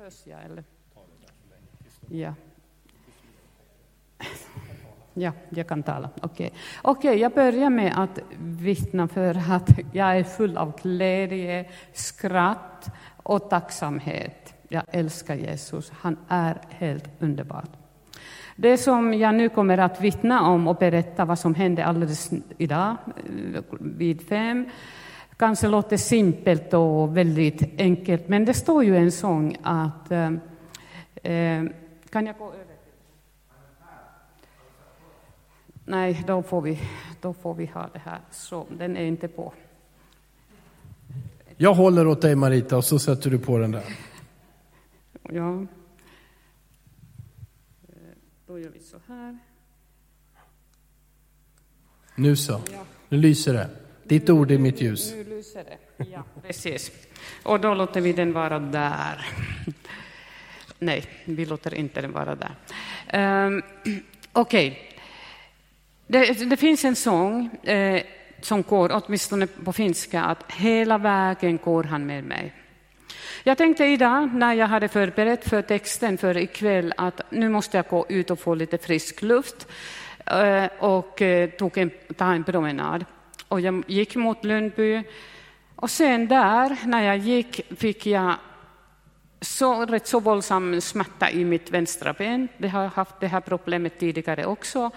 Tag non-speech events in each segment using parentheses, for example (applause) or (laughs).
Hörs jag eller? Ja. Ja, jag kan tala. Okej, okay. okay, jag börjar med att vittna för att jag är full av glädje, skratt och tacksamhet. Jag älskar Jesus. Han är helt underbar. Det som jag nu kommer att vittna om och berätta vad som hände alldeles idag vid fem kanske låter simpelt och väldigt enkelt, men det står ju en sång att... Eh, eh kan jag gå över? Nej, då får, vi, då får vi ha det här så. Den är inte på. Jag håller åt dig Marita och så sätter du på den där. Ja. Eh, då gör vi så här. Nu så. Nu lyser det. Ditt ord är mitt ljus. Nu lyser det. Ja, precis. Och då låter vi den vara där. Nej, vi låter inte den vara där. Um, Okej. Okay. Det, det, finns en sång eh, som går, åtminstone på finska, att hela vägen går han med mig. Jag tänkte idag när jag hade förberett för texten för ikväll att nu måste jag gå ut och få lite frisk luft eh, och eh, tog en, ta en promenad. Och jag gick mot Lundby och sen där, när jag gick, fick jag så, rätt så våldsam smärta i mitt vänstra ben. Det har haft det här problemet tidigare också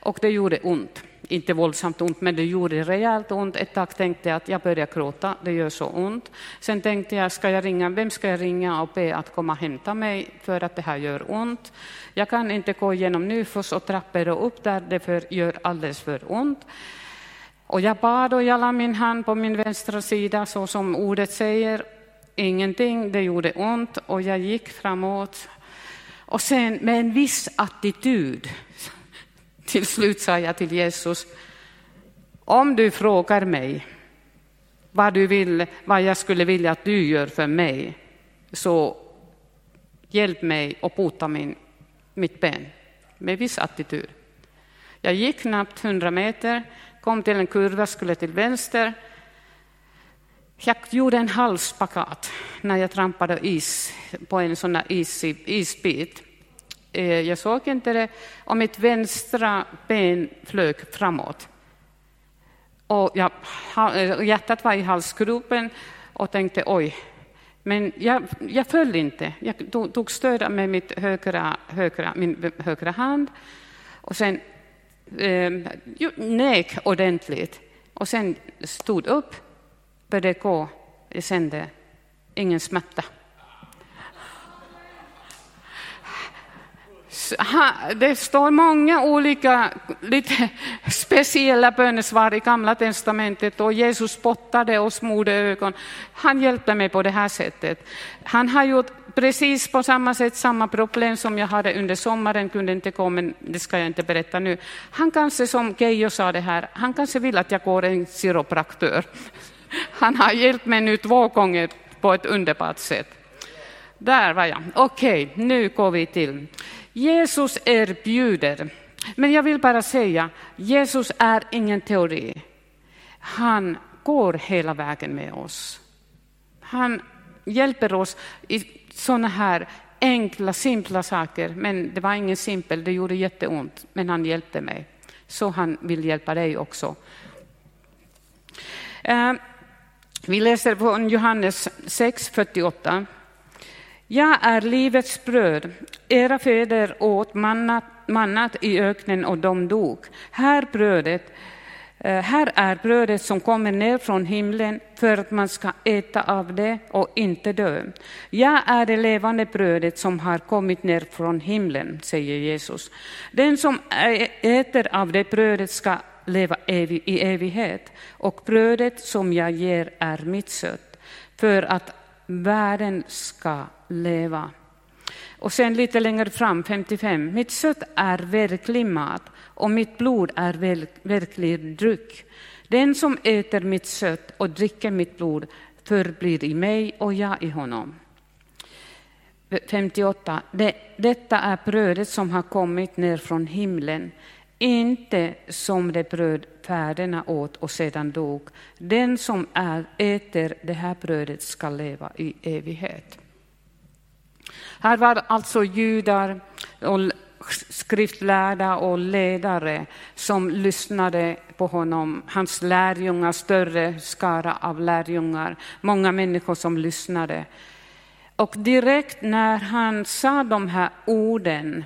och det gjorde ont. Inte våldsamt ont, men det gjorde rejält ont. Ett tag tänkte jag att jag börjar gråta, det gör så ont. Sen tänkte jag, ska jag ringa, vem ska jag ringa och be att komma och hämta mig för att det här gör ont? Jag kan inte gå igenom Nyfors och trappor och upp där, det för, gör alldeles för ont. Och jag bad och jag la min hand på min vänstra sida så som ordet säger. Ingenting, det gjorde ont och jag gick framåt. Och sen med en viss attityd till slut sa jag till Jesus, om du frågar mig vad, du vill, vad jag skulle vilja att du gör för mig, så hjälp mig att bota min, mitt ben med viss attityd. Jag gick knappt hundra meter, kom till en kurva, skulle till vänster. Jag gjorde en halsspagat när jag trampade is på en sån is, isbit. Eh, jag såg inte det och mitt vänstra ben flög framåt. Och jag, eh, hjärtat var i halsgropen och tänkte oj. Men jag, jag föll inte. Jag tog, tog stöd med mitt högra, högra, min högra hand och sen Ehm, nek ordentligt. Och sen stod upp, började gå. Jag kände ingen smärta. det står många olika lite speciella bönesvar i Gamla testamentet och Jesus spottade och smorde ögon. Han hjälpte mig på det här sättet. Han har gjort precis på samma sätt samma problem som jag hade under sommaren, kunde inte komma, men det ska jag inte berätta nu. Han kanske, som Keijo sa det här, han kanske vill att jag går en kiropraktör. (laughs) Han har hjälpt mig nu två gånger på ett underbart sätt. Där var jag. Okej, nu går vi till Jesus erbjuder, men jag vill bara säga, Jesus är ingen teori. Han går hela vägen med oss. Han hjälper oss i sådana här enkla, simpla saker, men det var ingen simpel, det gjorde jätteont, men han hjälpte mig. Så han vill hjälpa dig också. Eh, vi läser från Johannes 6, 48. Jag är livets bröd. Era fäder åt mannat, mannat i öknen och de dog. Här, brödet, Eh, här är brödet som kommer ner från himlen för att man ska äta av det och inte dö. Jag är det levande brödet som har kommit ner från himlen, säger Jesus. Den som äter av det brödet ska leva i evighet och brödet som jag ger är mitt kött för att världen ska leva. Och sen lite längre fram, 55. Mitt kött är verklig mat och mitt blod är verklig dryck. Den som äter mitt kött och dricker mitt blod förblir i mig och jag i honom. 58. Det, detta är brödet som har kommit ner från himlen, inte som det bröd fäderna åt och sedan dog. Den som är, äter det här brödet ska leva i evighet. Här var alltså judar och skriftlärda och ledare som lyssnade på honom. Hans lärjungar, större skara av lärjungar, många människor som lyssnade. Och direkt när han sa de här orden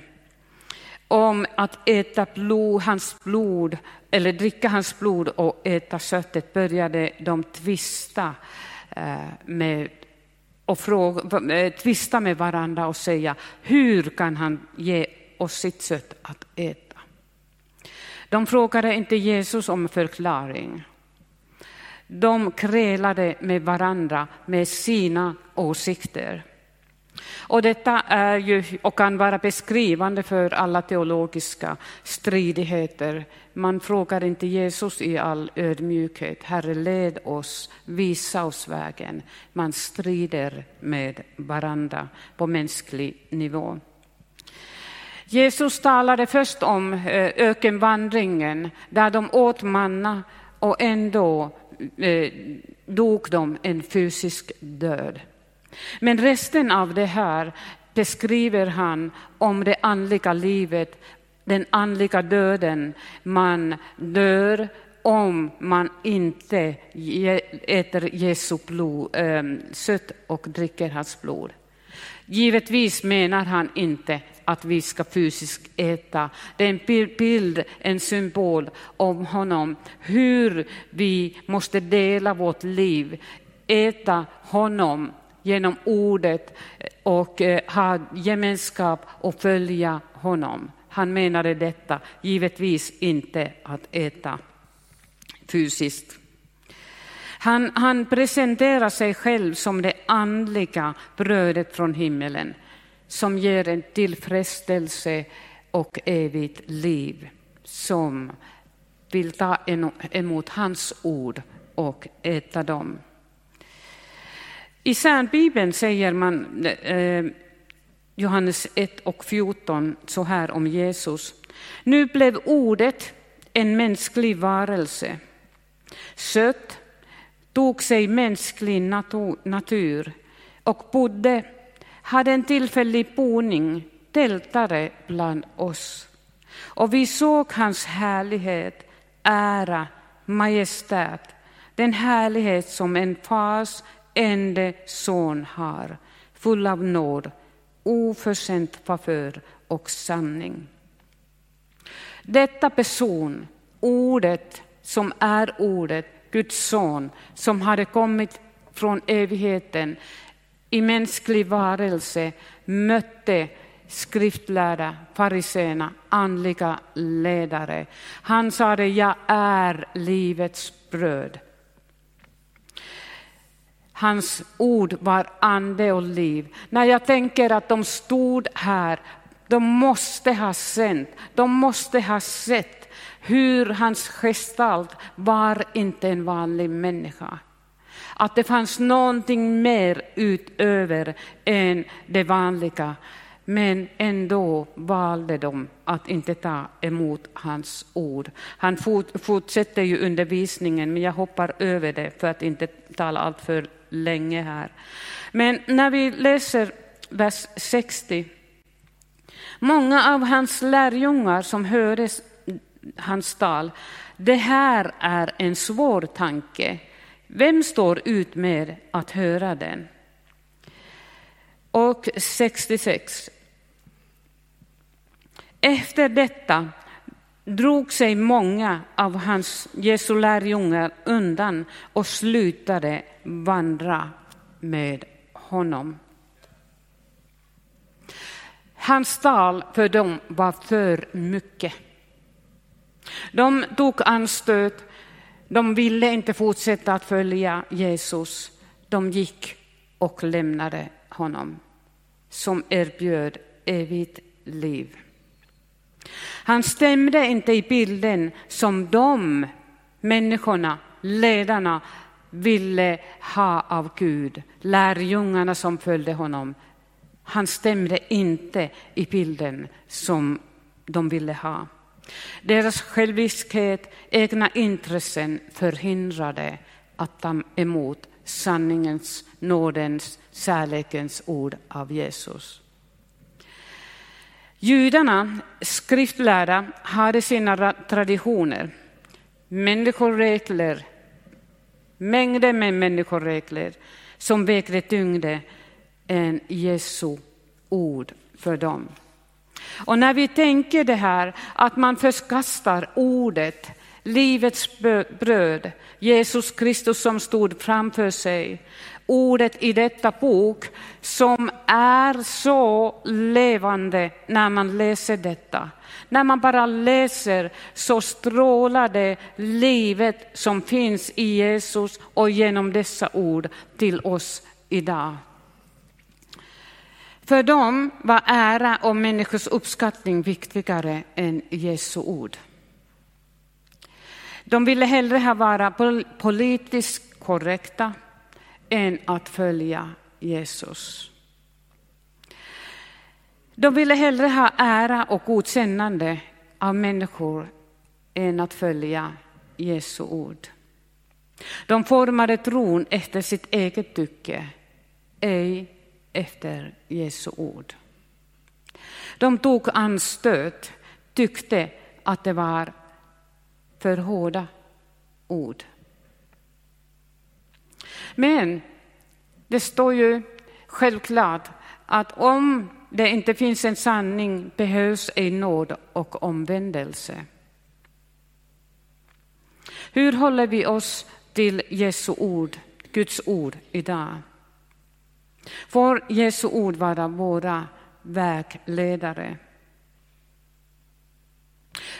om att äta blod, hans blod eller dricka hans blod och äta köttet började de tvista eh, med och fråga, eh, tvista med varandra och säga hur kan han ge oss sitt kött att äta? De frågade inte Jesus om förklaring. De krälade med varandra med sina åsikter. Och detta är ju, och kan vara beskrivande för alla teologiska stridigheter. Man frågar inte Jesus i all ödmjukhet, Herre led oss, visa oss vägen. Man strider med varandra på mänsklig nivå. Jesus talade först om eh, ökenvandringen där de åt manna och ändå eh, dog de en fysisk död. Men resten av det här beskriver han om det andliga livet, den andliga döden. Man dör om man inte äter Jesu blod, eh, sött och dricker hans blod. Givetvis menar han inte att vi ska fysiskt äta. Det är en bild, en symbol om honom, hur vi måste dela vårt liv, äta honom genom ordet och eh, ha gemenskap och följa honom. Han menade detta, givetvis inte att äta fysiskt. Han, han presenterar sig själv som det andliga brödet från himmelen som ger en tillfredsställelse och evigt liv som vill ta emot hans ord och äta dem. I Särnbibeln säger man, eh, Johannes 1 och 14, så här om Jesus. Nu blev ordet en mänsklig varelse. Sött, tog sig mänsklig natur och bodde, hade en tillfällig boning, tältare bland oss. Och vi såg hans härlighet, ära, majestät, den härlighet som en fars ende son har, full av nåd, oförtjänt favör och sanning. Detta person, ordet som är ordet, Guds son, som hade kommit från evigheten i mänsklig varelse, mötte skriftlärda, fariséerna, andliga ledare. Han sade, jag är livets bröd. Hans ord var ande och liv. När jag tänker att de stod här, de måste ha sänt, de måste ha sett hur hans gestalt var inte en vanlig människa. Att det fanns någonting mer utöver än det vanliga. Men ändå valde de att inte ta emot hans ord. Han fortsätter ju undervisningen, men jag hoppar över det för att inte tala allt för länge här. Men när vi läser vers 60. Många av hans lärjungar som hörde hans tal, det här är en svår tanke. Vem står ut med att höra den? Och 66. Efter detta drog sig många av hans Jesu lärjungar undan och slutade vandra med honom. Hans tal för dem var för mycket. De tog anstöt, de ville inte fortsätta att följa Jesus. De gick och lämnade honom som erbjöd evigt liv. Han stämde inte i bilden som de människorna, ledarna, ville ha av Gud, lärjungarna som följde honom. Han stämde inte i bilden som de ville ha. Deras själviskhet, egna intressen förhindrade att ta emot sanningens, nådens, kärlekens ord av Jesus. Judarna, skriftlärda, hade sina traditioner, människoregler, mängder med människoregler som vägde tyngre än Jesu ord för dem. Och när vi tänker det här att man förkastar ordet, livets bröd, Jesus Kristus som stod framför sig, ordet i detta bok som är så levande när man läser detta. När man bara läser så strålar det livet som finns i Jesus och genom dessa ord till oss idag. För dem var ära och människors uppskattning viktigare än Jesu ord. De ville hellre ha vara politiskt korrekta än att följa Jesus. De ville hellre ha ära och godkännande av människor än att följa Jesu ord. De formade tron efter sitt eget tycke, ej efter Jesu ord. De tog anstöt, tyckte att det var för hårda ord. Men det står ju självklart att om det inte finns en sanning behövs en nåd och omvändelse. Hur håller vi oss till Jesu ord, Guds ord idag? Får Jesu ord vara våra vägledare?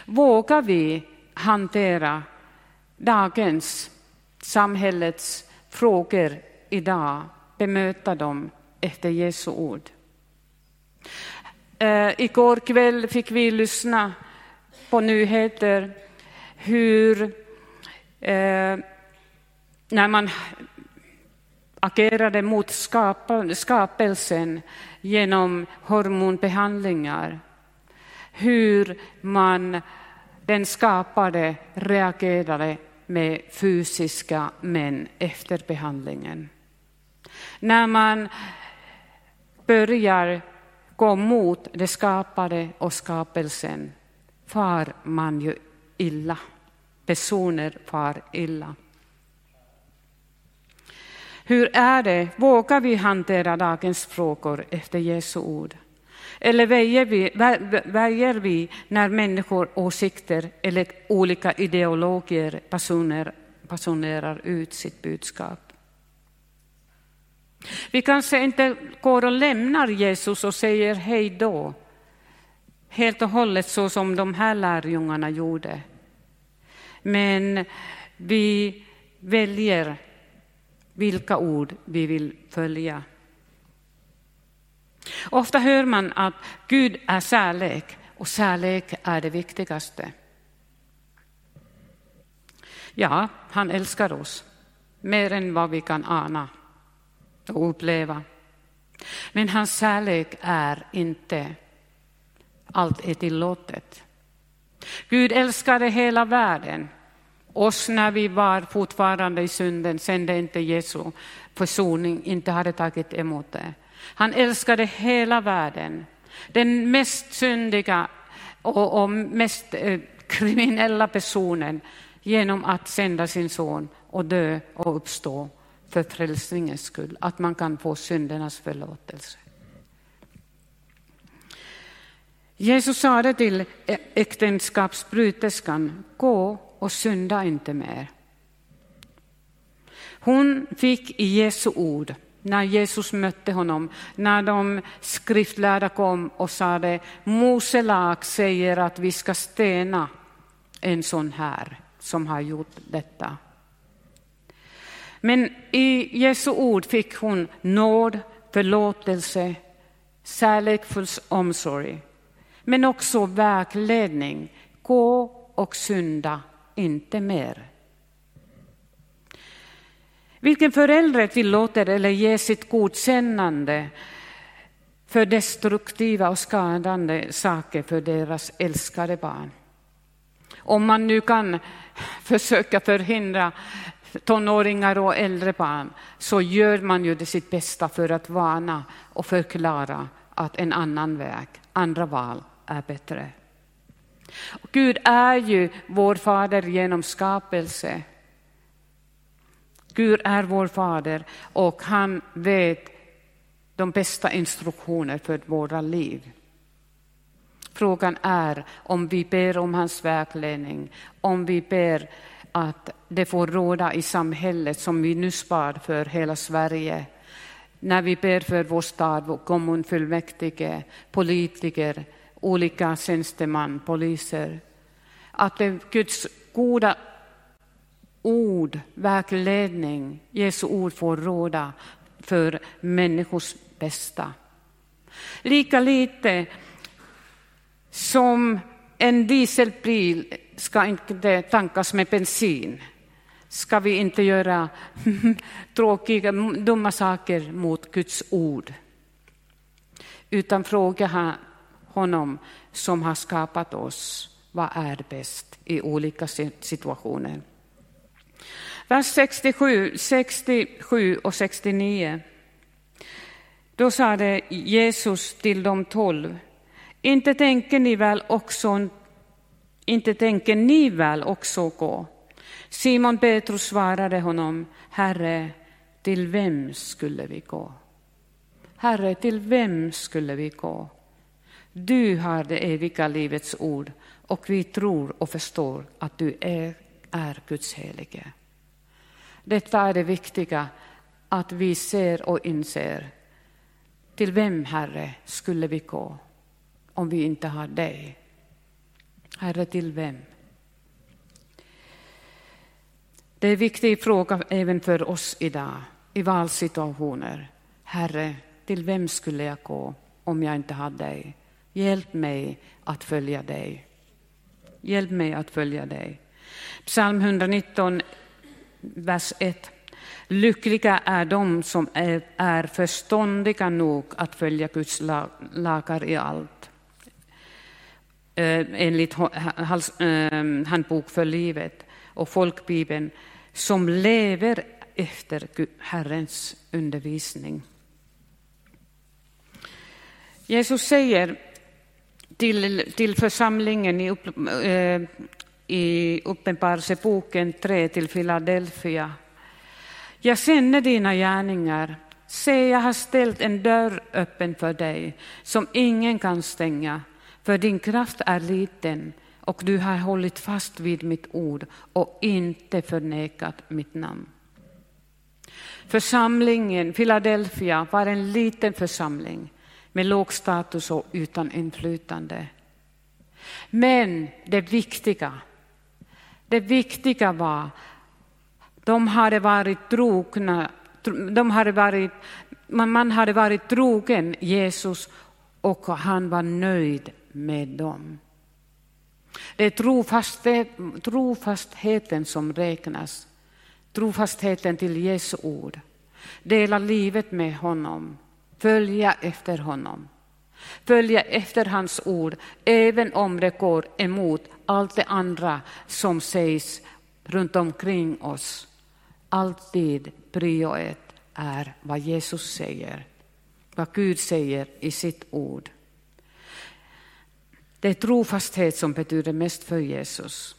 Vågar vi hantera dagens, samhällets frågor idag, bemöta dem efter Jesu ord? Eh, igår kväll fick vi lyssna på nyheter hur eh, när man agerade mot skapelsen genom hormonbehandlingar. Hur man, den skapade reagerade med fysiska män efter behandlingen. När man börjar gå mot det skapade och skapelsen far man ju illa. Personer far illa. Hur är det, vågar vi hantera dagens frågor efter Jesu ord? Eller väjer vi, väjer vi när människor, åsikter eller olika ideologier personer, personerar ut sitt budskap? Vi kanske inte går och lämnar Jesus och säger hej då, helt och hållet så som de här lärjungarna gjorde. Men vi väljer vilka ord vi vill följa. Ofta hör man att Gud är kärlek och kärlek är det viktigaste. Ja, han älskar oss mer än vad vi kan ana och uppleva. Men hans kärlek är inte allt är tillåtet. Gud älskade hela världen oss när vi var fortfarande i synden, sände inte Jesu försoning inte hade tagit emot det. Han älskade hela världen. Den mest syndiga och, och mest eh, kriminella personen genom att sända sin son och dö och uppstå för frälsningens skull, att man kan få syndernas förlåtelse. Jesus sade till äktenskapsbryterskan, gå och synda inte mer. Hon fick i Jesu ord, när Jesus mötte honom, när de skriftlärda kom och sade Mose lag säger att vi ska stena en sån här som har gjort detta. Men i Jesu ord fick hon nåd, förlåtelse, kärleksfull omsorg, men också vägledning. Gå och synda inte mer. Vilken förälder tillåter eller ger sitt godkännande för destruktiva och skadande saker för deras älskade barn? Om man nu kan (laughs) försöka förhindra tonåringar och äldre barn så gör man ju det sitt bästa för att varna och förklara att en annan väg, andra val är bättre. Gud är ju vår fader genom skapelse. Gud är vår fader och han vet de bästa instruktioner för våra liv. Frågan är om vi ber om hans vägledning, om vi ber att det får råda i samhället som vi nu spar för hela Sverige. När vi ber för vår stad, vår kommunfullmäktige, politiker, olika tjänstemän, poliser. Att det Guds goda ord, vägledning, Jesu ord får råda för människors bästa. Lika lite som en dieselbil ska inte tankas med bensin ska vi inte göra (laughs) tråkiga, dumma saker mot Guds ord. Utan fråga honom som har skapat oss, vad är bäst i olika situationer? Vers 67, 67 och 69. Då sade Jesus till de tolv, inte tänker ni väl också, inte tänker ni väl också gå? Simon Petrus svarade honom, Herre, till vem skulle vi gå? Herre, till vem skulle vi gå? Du har det eviga livets ord och vi tror och förstår att du är, är Guds helige. Detta är det viktiga, att vi ser och inser. Till vem, Herre, skulle vi gå om vi inte har dig? Herre, till vem? Det är en viktig fråga även för oss idag i valsituationer. Herre, till vem skulle jag gå om jag inte har dig? Hjälp mig att följa dig. Hjälp mig att följa dig. Psalm 119, vers 1. Lyckliga är de som är, är förståndiga nog att följa Guds lagar i allt. Eh, enligt eh, Handbok för livet och folkbibeln som lever efter Herrens undervisning. Jesus säger till, till församlingen i, upp, eh, i Uppenbarelseboken 3 till Philadelphia. Jag känner dina gärningar. Se, jag har ställt en dörr öppen för dig som ingen kan stänga, för din kraft är liten och du har hållit fast vid mitt ord och inte förnekat mitt namn. Församlingen Philadelphia var en liten församling med låg status och utan inflytande. Men det viktiga, det viktiga var de hade varit trogna, de hade varit, man hade varit trogen Jesus och han var nöjd med dem. Det är trofasthet, trofastheten som räknas, trofastheten till Jesu ord. Dela livet med honom, följa efter honom. Följa efter hans ord, även om det går emot allt det andra som sägs runt omkring oss. Alltid prio ett är vad Jesus säger, vad Gud säger i sitt ord. Det är trofasthet som betyder mest för Jesus.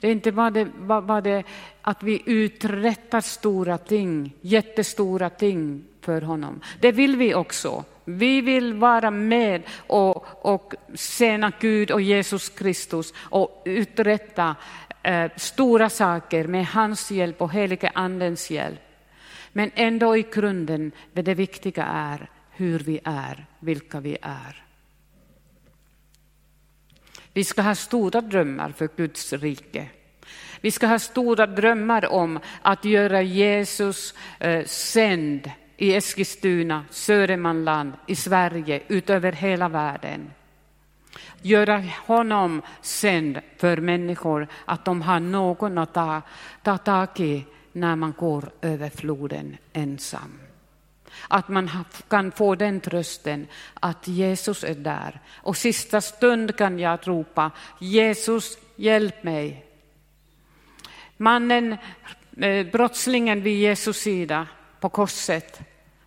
Det är inte bara det, bara det att vi uträttar stora ting, jättestora ting för honom. Det vill vi också. Vi vill vara med och, och tjäna Gud och Jesus Kristus och uträtta eh, stora saker med hans hjälp och helige Andens hjälp. Men ändå i grunden, det viktiga är hur vi är, vilka vi är. Vi ska ha stora drömmar för Guds rike. Vi ska ha stora drömmar om att göra Jesus eh, sänd i Eskilstuna, Södermanland, i Sverige, utöver hela världen. Göra honom sänd för människor, att de har någon att ta, ta tag i när man går över floden ensam. Att man kan få den trösten att Jesus är där. Och sista stund kan jag ropa Jesus, hjälp mig. Mannen, eh, brottslingen vid Jesus sida på korset,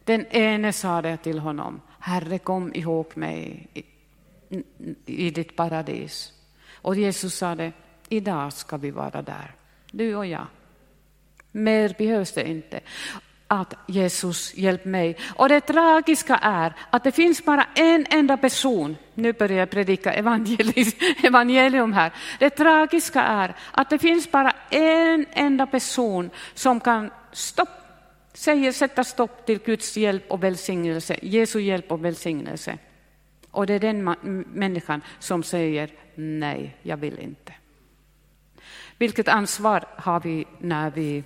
den ene sa det till honom. Herre, kom ihåg mig i, i ditt paradis. Och Jesus sa det, idag ska vi vara där, du och jag. Mer behövs det inte att Jesus hjälp mig. Och det tragiska är att det finns bara en enda person, nu börjar jag predika (laughs) evangelium här. Det tragiska är att det finns bara en enda person som kan stopp, säger, sätta stopp till Guds hjälp och välsignelse, Jesu hjälp och välsignelse. Och det är den människan som säger nej, jag vill inte. Vilket ansvar har vi när vi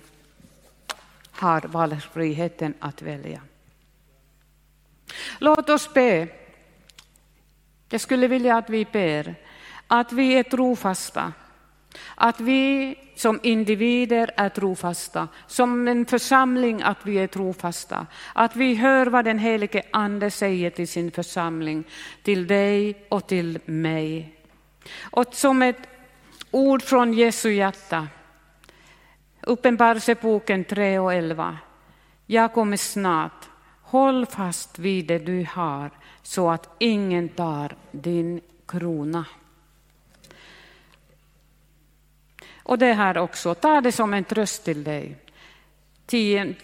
har valfriheten att välja. Låt oss be. Jag skulle vilja att vi ber att vi är trofasta, att vi som individer är trofasta, som en församling att vi är trofasta, att vi hör vad den helige Ande säger till sin församling, till dig och till mig. Och som ett ord från Jesu hjärta, Uppenbarelseboken 3 och 11. Jag kommer snart. Håll fast vid det du har så att ingen tar din krona. Och det här också, ta det som en tröst till dig. 10,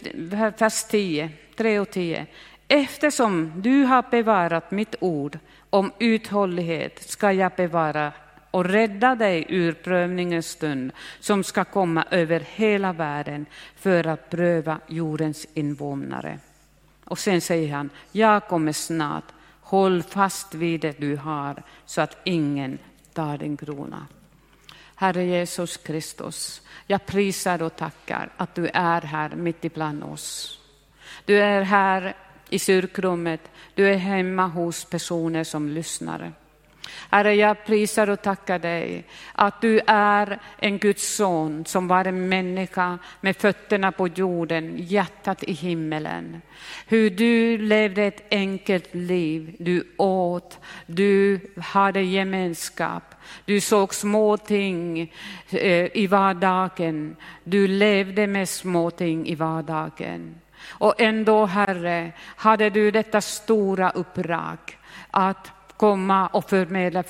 vers 10, 3 och 10. Eftersom du har bevarat mitt ord om uthållighet ska jag bevara och rädda dig ur prövningens stund som ska komma över hela världen för att pröva jordens invånare. Och sen säger han, jag kommer snart, håll fast vid det du har så att ingen tar din krona. Herre Jesus Kristus, jag prisar och tackar att du är här mitt ibland oss. Du är här i kyrkrummet, du är hemma hos personer som lyssnar. Herre, jag prisar och tackar dig att du är en Guds son som var en människa med fötterna på jorden, hjärtat i himmelen. Hur du levde ett enkelt liv, du åt, du hade gemenskap, du såg små ting eh, i vardagen, du levde med små ting i vardagen. Och ändå, Herre, hade du detta stora uppdrag att komma och förmedla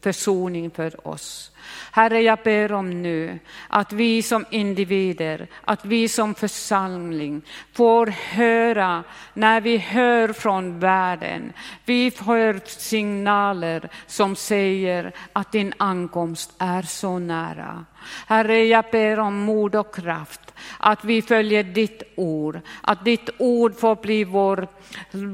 försoning för oss. Herre, jag ber om nu att vi som individer, att vi som församling får höra när vi hör från världen. Vi hör signaler som säger att din ankomst är så nära. Herre, jag ber om mod och kraft att vi följer ditt ord, att ditt ord får bli vår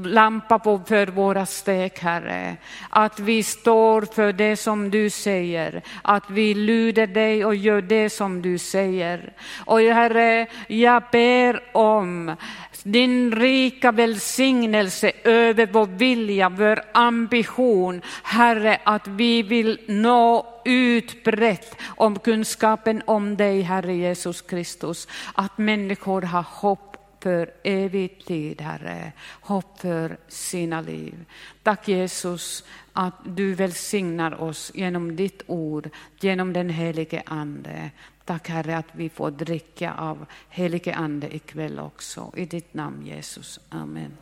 lampa för våra steg, Herre. Att vi står för det som du säger, att vi lyder dig och gör det som du säger. Och Herre, jag ber om din rika välsignelse över vår vilja, vår ambition, Herre, att vi vill nå utbrett om kunskapen om dig, Herre Jesus Kristus. Att människor har hopp för evig tid, Herre. Hopp för sina liv. Tack Jesus att du välsignar oss genom ditt ord, genom den helige Ande. Tack Herre att vi får dricka av helige Ande ikväll också. I ditt namn Jesus. Amen.